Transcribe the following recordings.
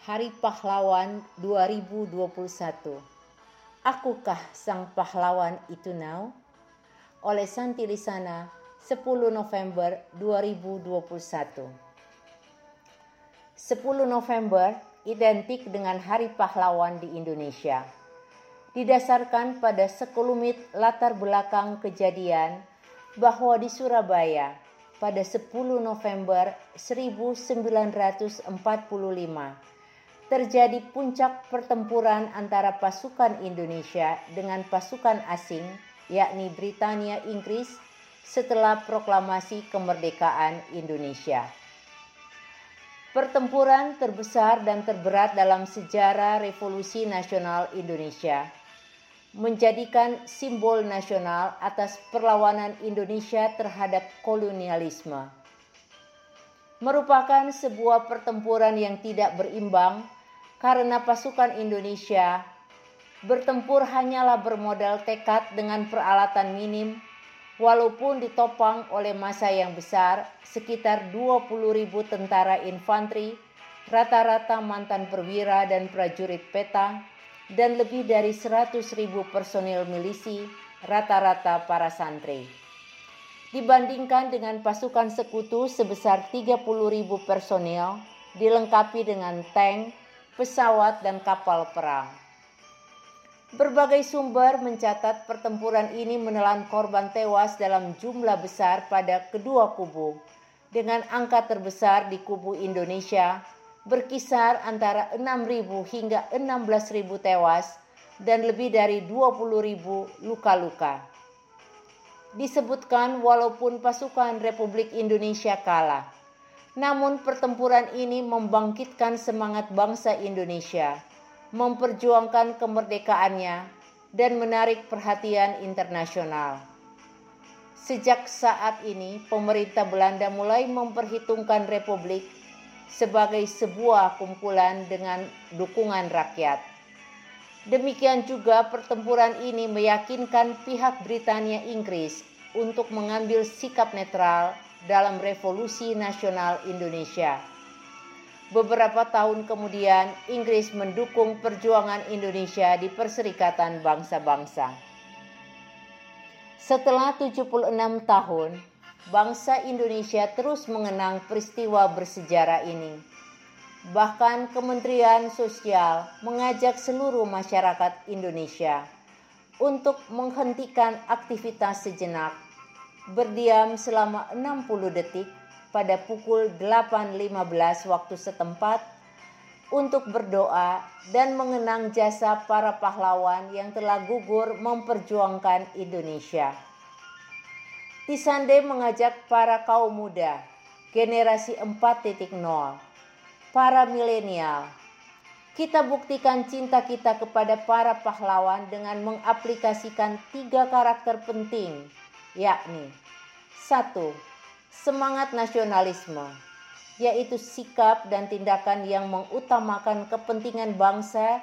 Hari Pahlawan 2021 Akukah sang pahlawan itu now? Oleh Santi Lisana 10 November 2021 10 November identik dengan Hari Pahlawan di Indonesia. Didasarkan pada sekelumit latar belakang kejadian bahwa di Surabaya pada 10 November 1945 terjadi puncak pertempuran antara pasukan Indonesia dengan pasukan asing, yakni Britania Inggris, setelah proklamasi kemerdekaan Indonesia. Pertempuran terbesar dan terberat dalam sejarah Revolusi Nasional Indonesia menjadikan simbol nasional atas perlawanan Indonesia terhadap kolonialisme. Merupakan sebuah pertempuran yang tidak berimbang karena pasukan Indonesia bertempur hanyalah bermodal tekad dengan peralatan minim walaupun ditopang oleh masa yang besar sekitar 20 ribu tentara infanteri rata-rata mantan perwira dan prajurit peta dan lebih dari 100 ribu personil milisi rata-rata para santri. Dibandingkan dengan pasukan sekutu sebesar 30 ribu personil dilengkapi dengan tank, pesawat, dan kapal perang. Berbagai sumber mencatat pertempuran ini menelan korban tewas dalam jumlah besar pada kedua kubu, dengan angka terbesar di kubu Indonesia berkisar antara 6.000 hingga 16.000 tewas dan lebih dari 20.000 luka-luka. Disebutkan walaupun pasukan Republik Indonesia kalah, namun pertempuran ini membangkitkan semangat bangsa Indonesia, memperjuangkan kemerdekaannya, dan menarik perhatian internasional. Sejak saat ini, pemerintah Belanda mulai memperhitungkan republik sebagai sebuah kumpulan dengan dukungan rakyat. Demikian juga pertempuran ini meyakinkan pihak Britania Inggris untuk mengambil sikap netral dalam Revolusi Nasional Indonesia. Beberapa tahun kemudian, Inggris mendukung perjuangan Indonesia di Perserikatan Bangsa-Bangsa. Setelah 76 tahun, bangsa Indonesia terus mengenang peristiwa bersejarah ini. Bahkan Kementerian Sosial mengajak seluruh masyarakat Indonesia untuk menghentikan aktivitas sejenak berdiam selama 60 detik pada pukul 8.15 waktu setempat untuk berdoa dan mengenang jasa para pahlawan yang telah gugur memperjuangkan Indonesia. Tisande mengajak para kaum muda, generasi 4.0, para milenial, kita buktikan cinta kita kepada para pahlawan dengan mengaplikasikan tiga karakter penting yakni satu, semangat nasionalisme, yaitu sikap dan tindakan yang mengutamakan kepentingan bangsa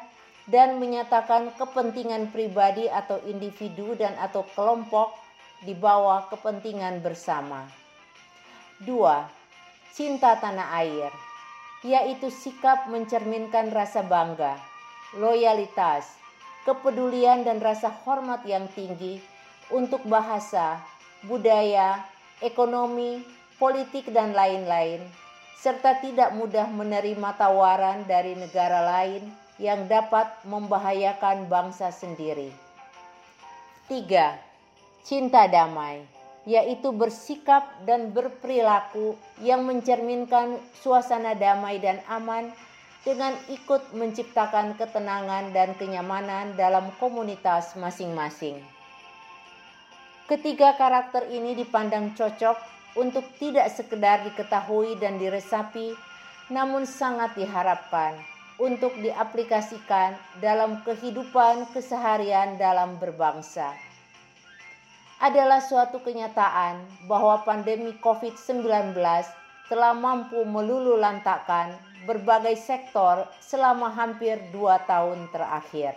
dan menyatakan kepentingan pribadi atau individu dan atau kelompok di bawah kepentingan bersama. Dua, cinta tanah air, yaitu sikap mencerminkan rasa bangga, loyalitas, kepedulian dan rasa hormat yang tinggi untuk bahasa, budaya, ekonomi, politik, dan lain-lain, serta tidak mudah menerima tawaran dari negara lain yang dapat membahayakan bangsa sendiri. Tiga, cinta damai, yaitu bersikap dan berperilaku yang mencerminkan suasana damai dan aman dengan ikut menciptakan ketenangan dan kenyamanan dalam komunitas masing-masing. Ketiga karakter ini dipandang cocok untuk tidak sekedar diketahui dan diresapi, namun sangat diharapkan untuk diaplikasikan dalam kehidupan keseharian dalam berbangsa. Adalah suatu kenyataan bahwa pandemi COVID-19 telah mampu melululantakkan berbagai sektor selama hampir dua tahun terakhir.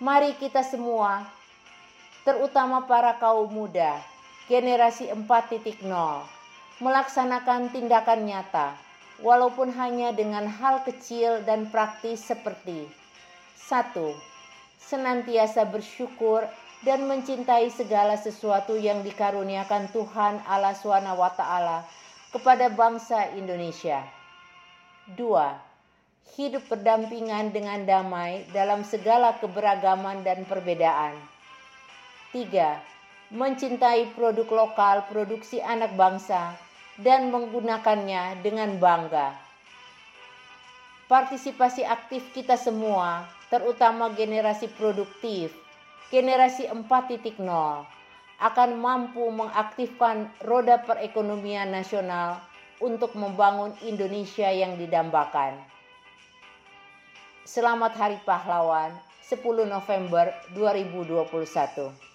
Mari kita semua terutama para kaum muda, generasi 4.0, melaksanakan tindakan nyata walaupun hanya dengan hal kecil dan praktis seperti satu, senantiasa bersyukur dan mencintai segala sesuatu yang dikaruniakan Tuhan Allah SWT kepada bangsa Indonesia. Dua, hidup berdampingan dengan damai dalam segala keberagaman dan perbedaan. Tiga, mencintai produk lokal produksi anak bangsa dan menggunakannya dengan bangga. Partisipasi aktif kita semua, terutama generasi produktif, generasi 4.0 akan mampu mengaktifkan roda perekonomian nasional untuk membangun Indonesia yang didambakan. Selamat Hari Pahlawan 10 November 2021.